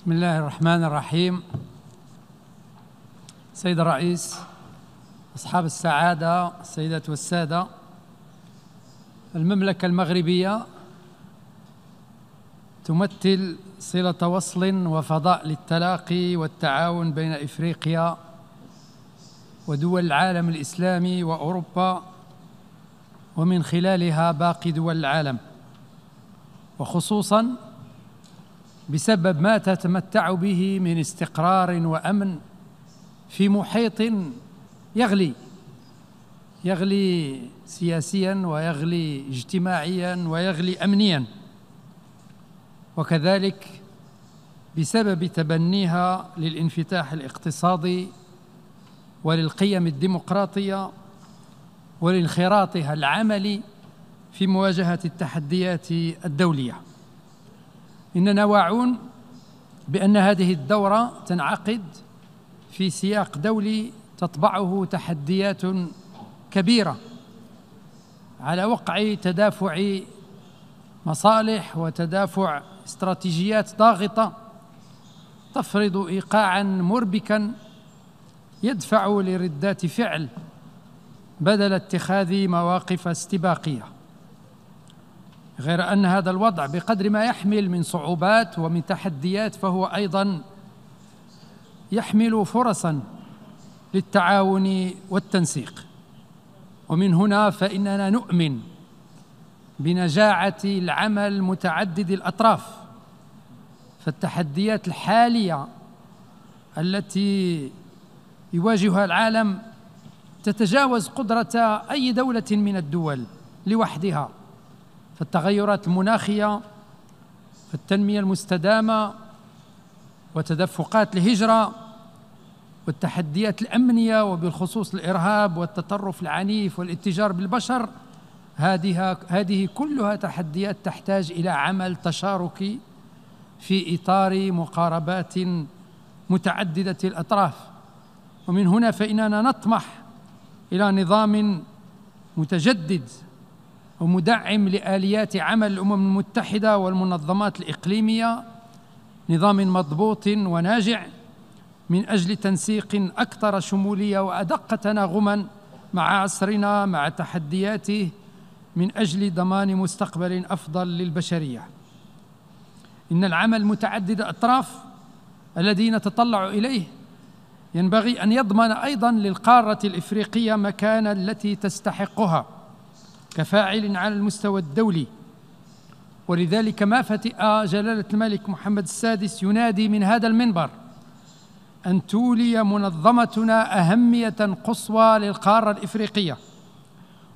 بسم الله الرحمن الرحيم. سيد الرئيس أصحاب السعادة السيدات والسادة المملكة المغربية تمثل صلة وصل وفضاء للتلاقي والتعاون بين إفريقيا ودول العالم الإسلامي وأوروبا ومن خلالها باقي دول العالم. وخصوصاً بسبب ما تتمتع به من استقرار وأمن في محيط يغلي يغلي سياسيا ويغلي اجتماعيا ويغلي امنيا. وكذلك بسبب تبنيها للانفتاح الاقتصادي وللقيم الديمقراطية ولانخراطها العملي في مواجهة التحديات الدولية. إننا واعون بأن هذه الدورة تنعقد في سياق دولي تطبعه تحديات كبيرة على وقع تدافع مصالح وتدافع استراتيجيات ضاغطة تفرض إيقاعا مربكا يدفع لردات فعل بدل اتخاذ مواقف استباقية. غير أن هذا الوضع بقدر ما يحمل من صعوبات ومن تحديات فهو أيضا يحمل فرصا للتعاون والتنسيق. ومن هنا فإننا نؤمن بنجاعة العمل متعدد الأطراف. فالتحديات الحالية التي يواجهها العالم تتجاوز قدرة أي دولة من الدول لوحدها. فالتغيرات المناخية فالتنميه المستدامة وتدفقات الهجرة والتحديات الأمنية وبالخصوص الإرهاب والتطرف العنيف والاتجار بالبشر هذه هذه كلها تحديات تحتاج إلى عمل تشاركي في إطار مقاربات متعددة الأطراف. ومن هنا فإننا نطمح إلى نظام متجدد ومدعم لآليات عمل الأمم المتحدة والمنظمات الإقليمية نظام مضبوط وناجع من أجل تنسيق أكثر شمولية وأدق تناغما مع عصرنا مع تحدياته من أجل ضمان مستقبل أفضل للبشرية. إن العمل متعدد الأطراف الذي نتطلع إليه ينبغي أن يضمن أيضا للقارة الإفريقية مكانا التي تستحقها. كفاعل على المستوى الدولي. ولذلك ما فتئ جلالة الملك محمد السادس ينادي من هذا المنبر أن تولي منظمتنا أهمية قصوى للقارة الإفريقية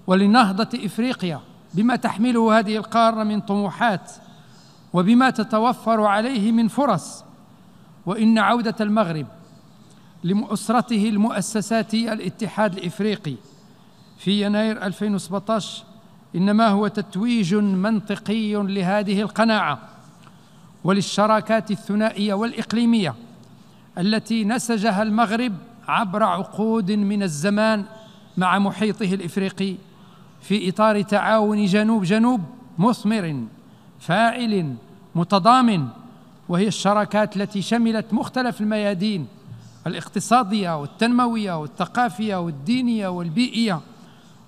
ولنهضة إفريقيا بما تحمله هذه القارة من طموحات وبما تتوفر عليه من فرص. وإن عودة المغرب لأسرته المؤسساتية الاتحاد الإفريقي في يناير 2017 إنما هو تتويج منطقي لهذه القناعة وللشراكات الثنائية والإقليمية التي نسجها المغرب عبر عقود من الزمان مع محيطه الإفريقي في إطار تعاون جنوب جنوب مثمر فاعل متضامن وهي الشراكات التي شملت مختلف الميادين الاقتصادية والتنموية والثقافية والدينية والبيئية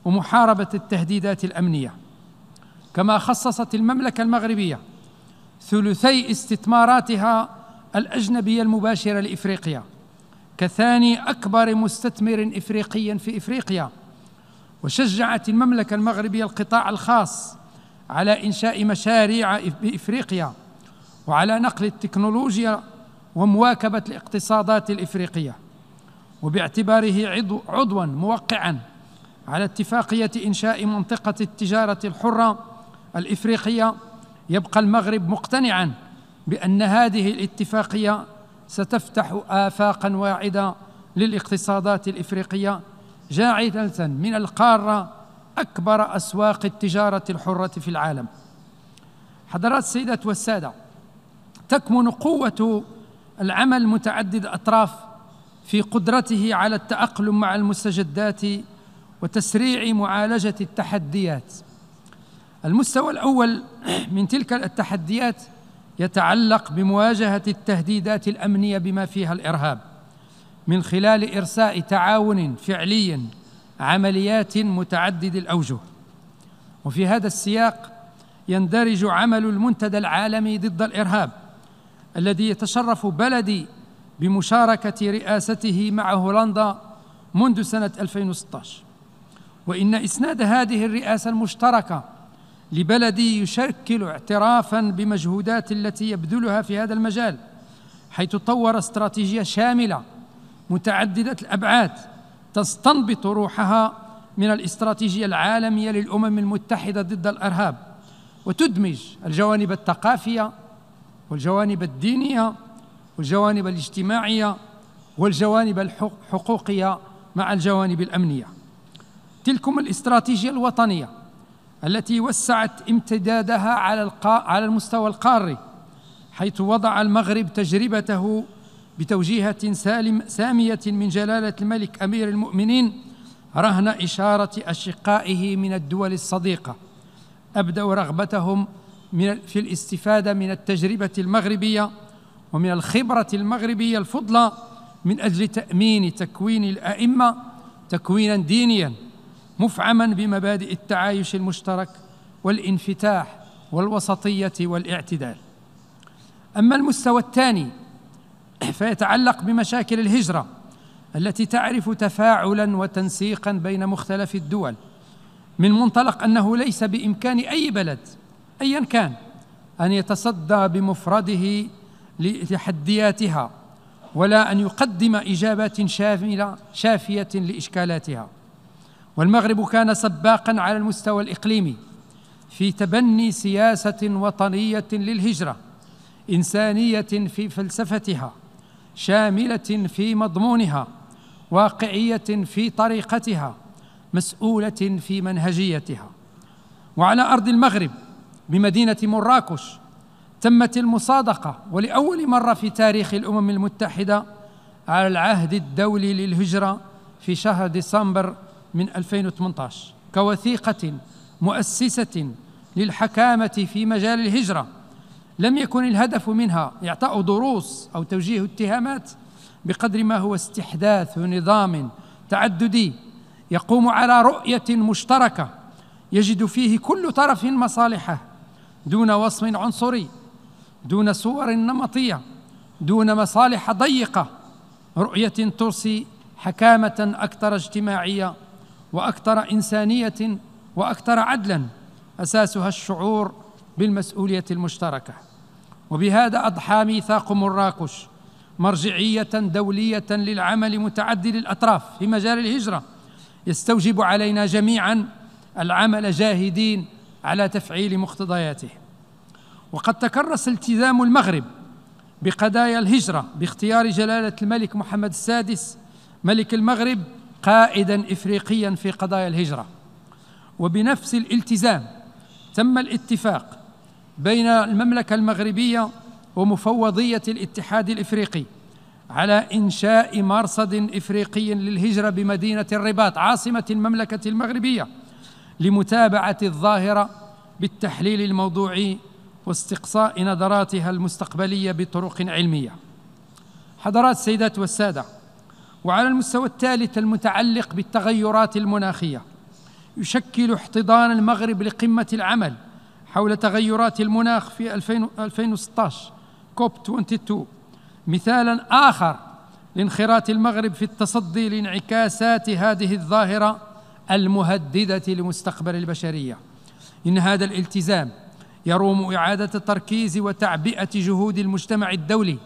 ومحاربة التهديدات الأمنية. كما خصصت المملكة المغربية ثلثي استثماراتها الأجنبية المباشرة لإفريقيا كثاني أكبر مستثمر إفريقي في إفريقيا. وشجعت المملكة المغربية القطاع الخاص على إنشاء مشاريع بإفريقيا وعلى نقل التكنولوجيا ومواكبة الاقتصادات الإفريقية. وباعتباره عضو عضوا موقعا على اتفاقية إنشاء منطقة التجارة الحرة الإفريقية يبقى المغرب مقتنعا بأن هذه الاتفاقية ستفتح افاقا واعدة للاقتصادات الإفريقية جاعلة من القارة أكبر أسواق التجارة الحرة في العالم. حضرات السيدات والسادة تكمن قوة العمل متعدد الأطراف في قدرته على التأقلم مع المستجدات وتسريع معالجة التحديات. المستوى الأول من تلك التحديات يتعلق بمواجهة التهديدات الأمنية بما فيها الإرهاب من خلال إرساء تعاون فعلي عمليات متعدد الأوجه. وفي هذا السياق يندرج عمل المنتدى العالمي ضد الإرهاب الذي يتشرف بلدي بمشاركة رئاسته مع هولندا منذ سنة 2016 وإن إسناد هذه الرئاسة المشتركة لبلدي يشكل اعترافا بمجهودات التي يبذلها في هذا المجال حيث طور استراتيجية شاملة متعددة الأبعاد تستنبط روحها من الاستراتيجية العالمية للأمم المتحدة ضد الأرهاب وتدمج الجوانب الثقافية والجوانب الدينية والجوانب الاجتماعية والجوانب الحقوقية مع الجوانب الأمنية. تلكم الاستراتيجية الوطنية التي وسعت امتدادها على على المستوى القاري حيث وضع المغرب تجربته بتوجيهة سالم سامية من جلالة الملك أمير المؤمنين رهن إشارة أشقائه من الدول الصديقة. أبدأوا رغبتهم في الاستفادة من التجربة المغربية ومن الخبرة المغربية الفضلى من أجل تأمين تكوين الأئمة تكوينا دينيا. مفعما بمبادئ التعايش المشترك والانفتاح والوسطية والاعتدال. أما المستوى الثاني فيتعلق بمشاكل الهجرة التي تعرف تفاعلا وتنسيقا بين مختلف الدول من منطلق أنه ليس بإمكان أي بلد أيا كان أن يتصدى بمفرده لتحدياتها ولا أن يقدم إجابات شاملة شافية لإشكالاتها. والمغرب كان سباقا على المستوى الإقليمي في تبني سياسة وطنية للهجرة إنسانية في فلسفتها شاملة في مضمونها واقعية في طريقتها مسؤولة في منهجيتها. وعلى أرض المغرب بمدينة مراكش تمت المصادقة ولأول مرة في تاريخ الأمم المتحدة على العهد الدولي للهجرة في شهر ديسمبر من 2018 كوثيقة مؤسسة للحكامة في مجال الهجرة. لم يكن الهدف منها إعطاء دروس أو توجيه اتهامات بقدر ما هو استحداث نظام تعددي يقوم على رؤية مشتركة يجد فيه كل طرف مصالحه دون وصف عنصري دون صور نمطية دون مصالح ضيقة. رؤية ترسي حكامة أكثر اجتماعية وأكثر إنسانية وأكثر عدلا أساسها الشعور بالمسؤولية المشتركة. وبهذا أضحى ميثاق مراكش مرجعية دولية للعمل متعدد الأطراف في مجال الهجرة. يستوجب علينا جميعا العمل جاهدين على تفعيل مقتضياته. وقد تكرس التزام المغرب بقضايا الهجرة باختيار جلالة الملك محمد السادس ملك المغرب قائدا إفريقيا في قضايا الهجرة. وبنفس الالتزام تم الاتفاق بين المملكة المغربية ومفوضية الاتحاد الإفريقي على إنشاء مرصد إفريقي للهجرة بمدينة الرباط عاصمة المملكة المغربية لمتابعة الظاهرة بالتحليل الموضوعي واستقصاء نظراتها المستقبلية بطرق علمية. حضرات السيدات والسادة وعلى المستوى الثالث المتعلق بالتغيرات المناخية يشكل احتضان المغرب لقمة العمل حول تغيرات المناخ في 2016 كوب 22 مثالا آخر لانخراط المغرب في التصدي لانعكاسات هذه الظاهرة المهددة لمستقبل البشرية. إن هذا الالتزام يروم إعادة التركيز وتعبئة جهود المجتمع الدولي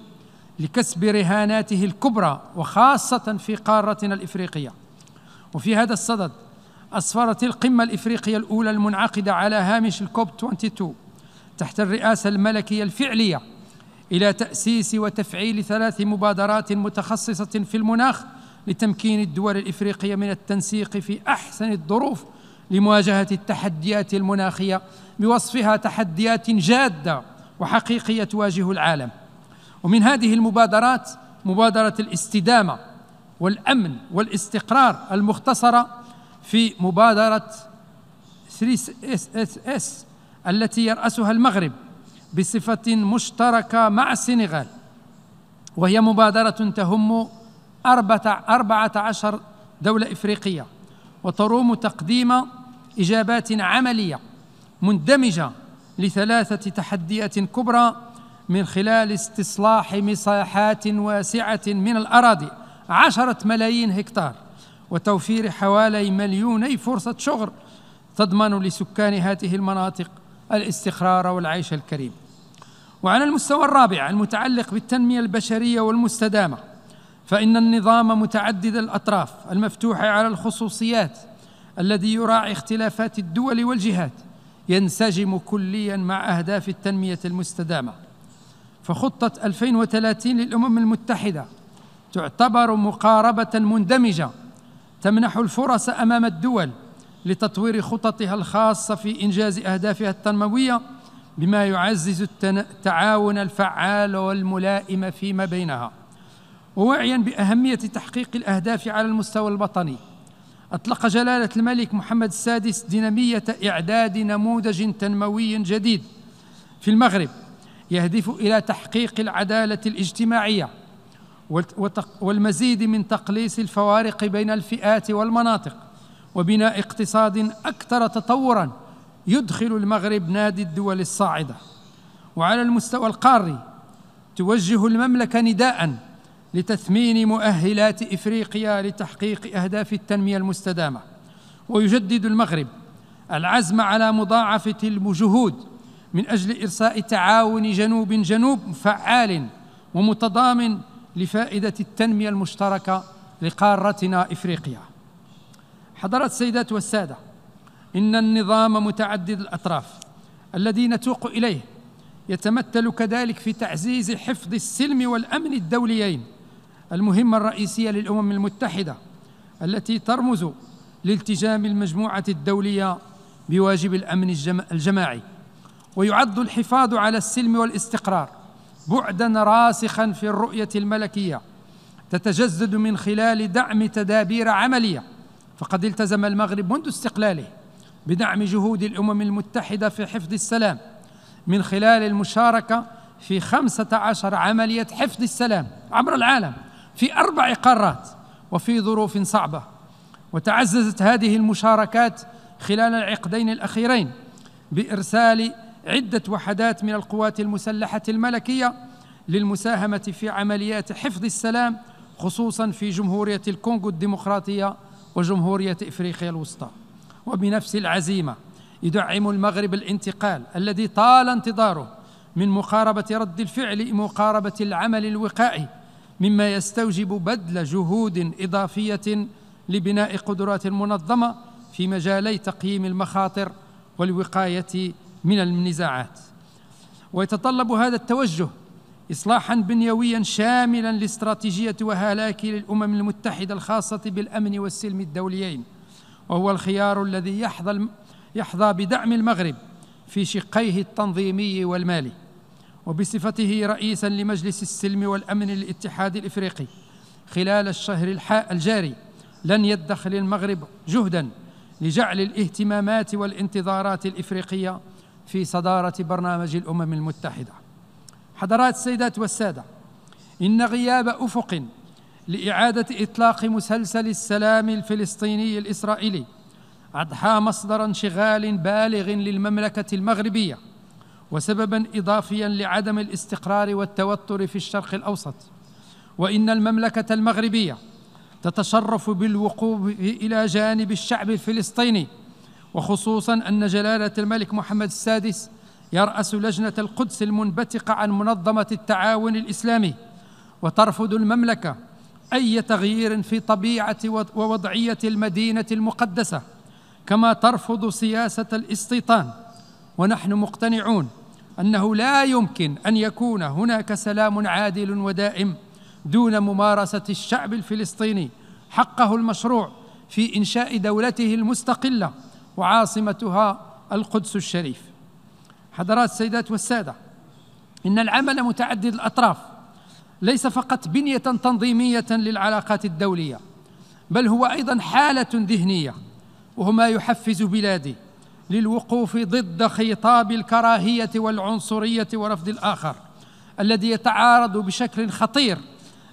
لكسب رهاناته الكبرى وخاصة في قارتنا الإفريقية. وفي هذا الصدد أسفرت القمة الإفريقية الأولى المنعقدة على هامش الكوب 22 تحت الرئاسة الملكية الفعلية إلى تأسيس وتفعيل ثلاث مبادرات متخصصة في المناخ لتمكين الدول الإفريقية من التنسيق في أحسن الظروف لمواجهة التحديات المناخية بوصفها تحديات جادة وحقيقية تواجه العالم. ومن هذه المبادرات مبادرة الاستدامة والأمن والاستقرار المختصرة في مبادرة 3 SS التي يرأسها المغرب بصفة مشتركة مع السنغال. وهي مبادرة تهم أربعة عشر دولة إفريقية وتروم تقديم إجابات عملية مندمجة لثلاثة تحديات كبرى من خلال استصلاح مساحات واسعة من الأراضي عشرة ملايين هكتار وتوفير حوالي مليوني فرصة شغل تضمن لسكان هذه المناطق الاستقرار والعيش الكريم. وعلى المستوى الرابع المتعلق بالتنمية البشرية والمستدامة فإن النظام متعدد الأطراف المفتوح على الخصوصيات الذي يراعي اختلافات الدول والجهات ينسجم كليا مع أهداف التنمية المستدامة. فخطة 2030 للأمم المتحدة تعتبر مقاربة مندمجة تمنح الفرص أمام الدول لتطوير خططها الخاصة في إنجاز أهدافها التنموية بما يعزز التعاون الفعال والملائم فيما بينها. وواعيا بأهمية تحقيق الأهداف على المستوى الوطني أطلق جلالة الملك محمد السادس دينامية إعداد نموذج تنموي جديد في المغرب. يهدف إلى تحقيق العدالة الاجتماعية والمزيد من تقليص الفوارق بين الفئات والمناطق وبناء اقتصاد أكثر تطورا يدخل المغرب نادي الدول الصاعدة. وعلى المستوى القاري توجه المملكة نداءً لتثمين مؤهلات إفريقيا لتحقيق أهداف التنمية المستدامة. ويجدد المغرب العزم على مضاعفة الجهود من أجل إرساء تعاون جنوب جنوب فعال ومتضامن لفائدة التنمية المشتركة لقارتنا إفريقيا. حضرات السيدات والسادة إن النظام متعدد الأطراف الذي نتوق إليه يتمثل كذلك في تعزيز حفظ السلم والأمن الدوليين المهمة الرئيسية للأمم المتحدة التي ترمز لالتزام المجموعة الدولية بواجب الأمن الجماعي. ويعد الحفاظ على السلم والاستقرار بعدا راسخا في الرؤية الملكية تتجسد من خلال دعم تدابير عملية. فقد التزم المغرب منذ استقلاله بدعم جهود الأمم المتحدة في حفظ السلام من خلال المشاركة في خمسة عشر عملية حفظ السلام عبر العالم في أربع قارات وفي ظروف صعبة. وتعززت هذه المشاركات خلال العقدين الأخيرين بإرسال عدة وحدات من القوات المسلحة الملكية للمساهمة في عمليات حفظ السلام خصوصا في جمهورية الكونغو الديمقراطية وجمهورية إفريقيا الوسطى. وبنفس العزيمة يدعم المغرب الانتقال الذي طال انتظاره من مقاربة رد الفعل مقاربة العمل الوقائي مما يستوجب بذل جهود إضافية لبناء قدرات منظمة في مجالي تقييم المخاطر والوقاية من النزاعات ويتطلب هذا التوجه اصلاحا بنيويا شاملا لاستراتيجية وهلاك للأمم المتحدة الخاصة بالأمن والسلم الدوليين وهو الخيار الذي يحظى يحظى بدعم المغرب في شقيه التنظيمي والمالي وبصفته رئيسا لمجلس السلم والأمن للاتحاد الإفريقي. خلال الشهر الجاري لن يدخر المغرب جهدا لجعل الاهتمامات والانتظارات الإفريقية في صدارة برنامج الأمم المتحدة. حضرات السيدات والسادة إن غياب أفق لإعادة إطلاق مسلسل السلام الفلسطيني الإسرائيلي أضحى مصدر انشغال بالغ للمملكة المغربية وسببا اضافيا لعدم الاستقرار والتوتر في الشرق الأوسط. وإن المملكة المغربية تتشرف بالوقوف إلى جانب الشعب الفلسطيني وخصوصا أن جلالة الملك محمد السادس يرأس لجنة القدس المنبثقه عن منظمة التعاون الإسلامي وترفض المملكة أي تغيير في طبيعة ووضعية المدينة المقدسة كما ترفض سياسة الاستيطان. ونحن مقتنعون أنه لا يمكن أن يكون هناك سلام عادل ودائم دون ممارسة الشعب الفلسطيني حقه المشروع في إنشاء دولته المستقلة. وعاصمتها القدس الشريف. حضرات السيدات والسادة إن العمل متعدد الأطراف ليس فقط بنية تنظيمية للعلاقات الدولية بل هو أيضا حالة ذهنية وهو ما يحفز بلادي للوقوف ضد خطاب الكراهية والعنصرية ورفض الآخر الذي يتعارض بشكل خطير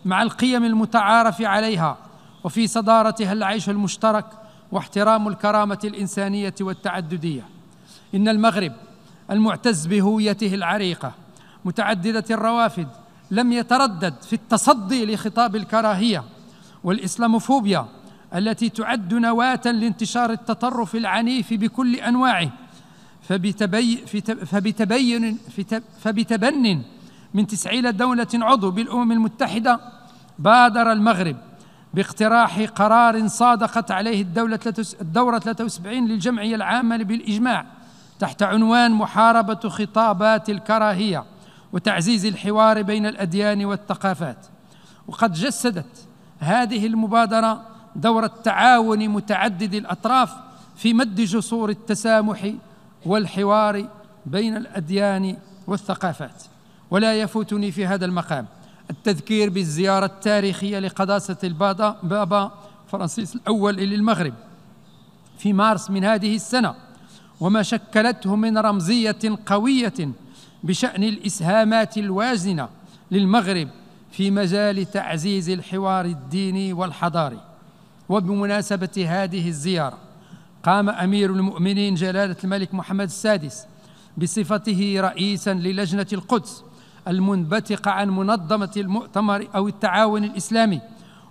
مع القيم المتعارف عليها وفي صدارتها العيش المشترك واحترام الكرامة الإنسانية والتعددية. إن المغرب المعتز بهويته العريقة متعددة الروافد لم يتردد في التصدي لخطاب الكراهية والإسلاموفوبيا التي تعد نواة لانتشار التطرف العنيف بكل أنواعه. فبتبي فبتبين فبتبن من تسعين دولة عضو بالأمم المتحدة بادر المغرب باقتراح قرار صادقت عليه الدولة الدورة 73 للجمعية العامة بالإجماع تحت عنوان محاربة خطابات الكراهية وتعزيز الحوار بين الأديان والثقافات. وقد جسدت هذه المبادرة دور التعاون متعدد الأطراف في مد جسور التسامح والحوار بين الأديان والثقافات. ولا يفوتني في هذا المقام التذكير بالزيارة التاريخية لقداسة البابا فرانسيس الأول إلى المغرب في مارس من هذه السنة وما شكلته من رمزية قوية بشأن الإسهامات الوازنة للمغرب في مجال تعزيز الحوار الديني والحضاري. وبمناسبة هذه الزيارة قام أمير المؤمنين جلالة الملك محمد السادس بصفته رئيسا للجنة القدس المنبثقة عن منظمة المؤتمر أو التعاون الإسلامي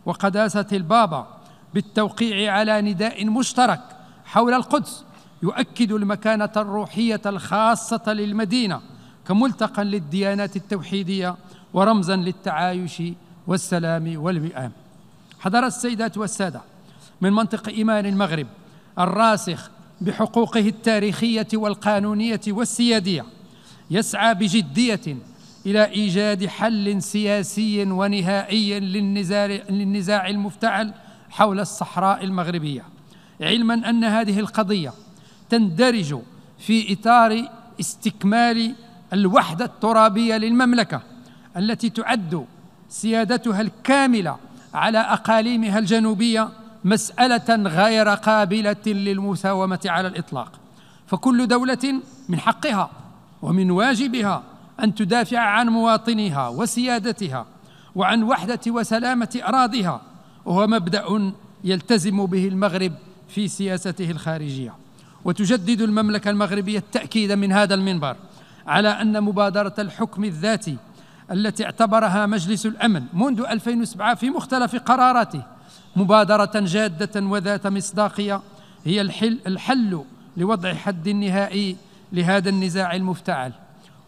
وقداسة البابا بالتوقيع على نداء مشترك حول القدس يؤكد المكانة الروحية الخاصة للمدينة كملتقى للديانات التوحيدية ورمزا للتعايش والسلام والوئام حضر السيدات والسادة من منطق إيمان المغرب الراسخ بحقوقه التاريخية والقانونية والسيادية يسعى بجدية إلى إيجاد حل سياسي ونهائي للنزاع, المفتعل حول الصحراء المغربية. علما أن هذه القضية تندرج في إطار استكمال الوحدة الترابية للمملكة التي تعد سيادتها الكاملة على أقاليمها الجنوبية مسألة غير قابلة للمساومة على الإطلاق. فكل دولة من حقها ومن واجبها أن تدافع عن مواطنيها وسيادتها وعن وحدة وسلامة أراضيها وهو مبدأ يلتزم به المغرب في سياسته الخارجية. وتجدد المملكة المغربية التأكيد من هذا المنبر على أن مبادرة الحكم الذاتي التي اعتبرها مجلس الأمن منذ 2007 في مختلف قراراته مبادرة جادة وذات مصداقية هي الحل, الحل لوضع حد نهائي لهذا النزاع المفتعل.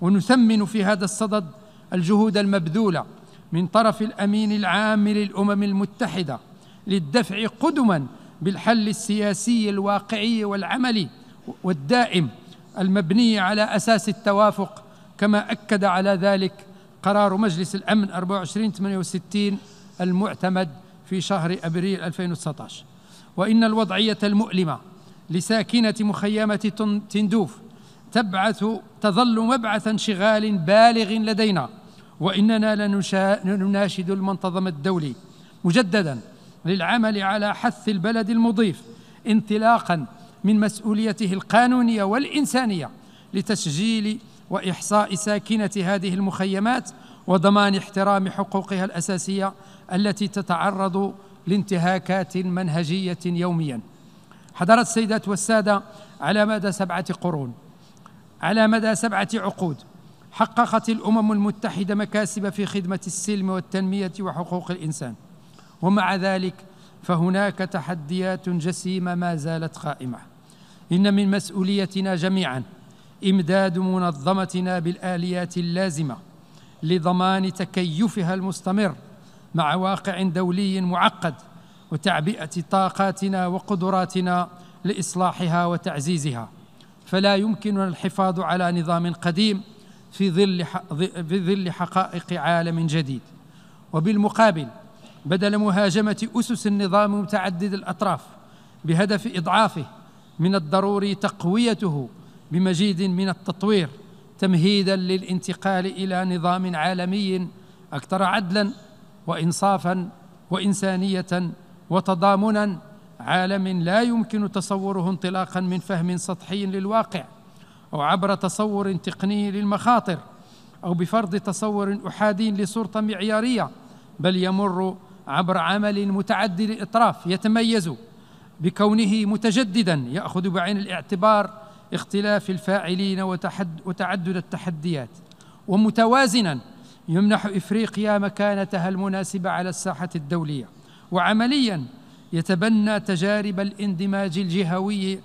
ونثمن في هذا الصدد الجهود المبذولة من طرف الأمين العام للأمم المتحدة للدفع قدما بالحل السياسي الواقعي والعملي والدائم المبني على أساس التوافق كما أكد على ذلك قرار مجلس الأمن 2468 المعتمد في شهر أبريل 2019 وإن الوضعية المؤلمة لساكنة مخيمة تندوف تبعث تظل مبعث انشغال بالغ لدينا وإننا لنناشد المنتظم الدولي. مجددا للعمل على حث البلد المضيف انطلاقا من مسؤوليته القانونية والإنسانية لتسجيل وإحصاء ساكنة هذه المخيمات وضمان احترام حقوقها الأساسية التي تتعرض لانتهاكات منهجية يوميا. حضرت السيدات والسادة على مدى سبعة قرون. على مدى سبعة عقود حققت الأمم المتحدة مكاسب في خدمة السلم والتنمية وحقوق الإنسان. ومع ذلك فهناك تحديات جسيمة ما زالت قائمة. إن من مسؤوليتنا جميعا إمداد منظمتنا بالآليات اللازمة لضمان تكيفها المستمر مع واقع دولي معقد وتعبئة طاقاتنا وقدراتنا لإصلاحها وتعزيزها. فلا يمكننا الحفاظ على نظام قديم في ظل في ظل حقائق عالم جديد. وبالمقابل بدل مهاجمة أسس النظام متعدد الأطراف بهدف إضعافه من الضروري تقويته بمزيد من التطوير تمهيدا للانتقال إلى نظام عالمي أكثر عدلا وانصافا وإنسانية وتضامنا عالم لا يمكن تصوره انطلاقا من فهم سطحي للواقع أو عبر تصور تقني للمخاطر أو بفرض تصور أحادي لسلطة معيارية بل يمر عبر عمل متعدد الإطراف يتميز بكونه متجددا يأخذ بعين الاعتبار اختلاف الفاعلين وتعدد التحديات. ومتوازنا يمنح إفريقيا مكانتها المناسبة على الساحة الدولية. وعمليا يتبنى تجارب الاندماج الجهوي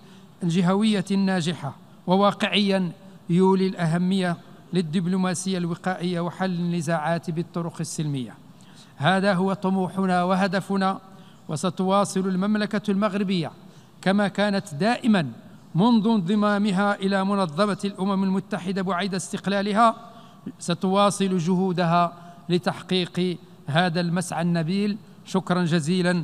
الجهوية الناجحة وواقعيا يولي الأهمية للدبلوماسية الوقائية وحل النزاعات بالطرق السلمية. هذا هو طموحنا وهدفنا وستواصل المملكة المغربية كما كانت دائما منذ انضمامها إلى منظمة الأمم المتحدة بعيد استقلالها. ستواصل جهودها لتحقيق هذا المسعى النبيل. شكرا جزيلا.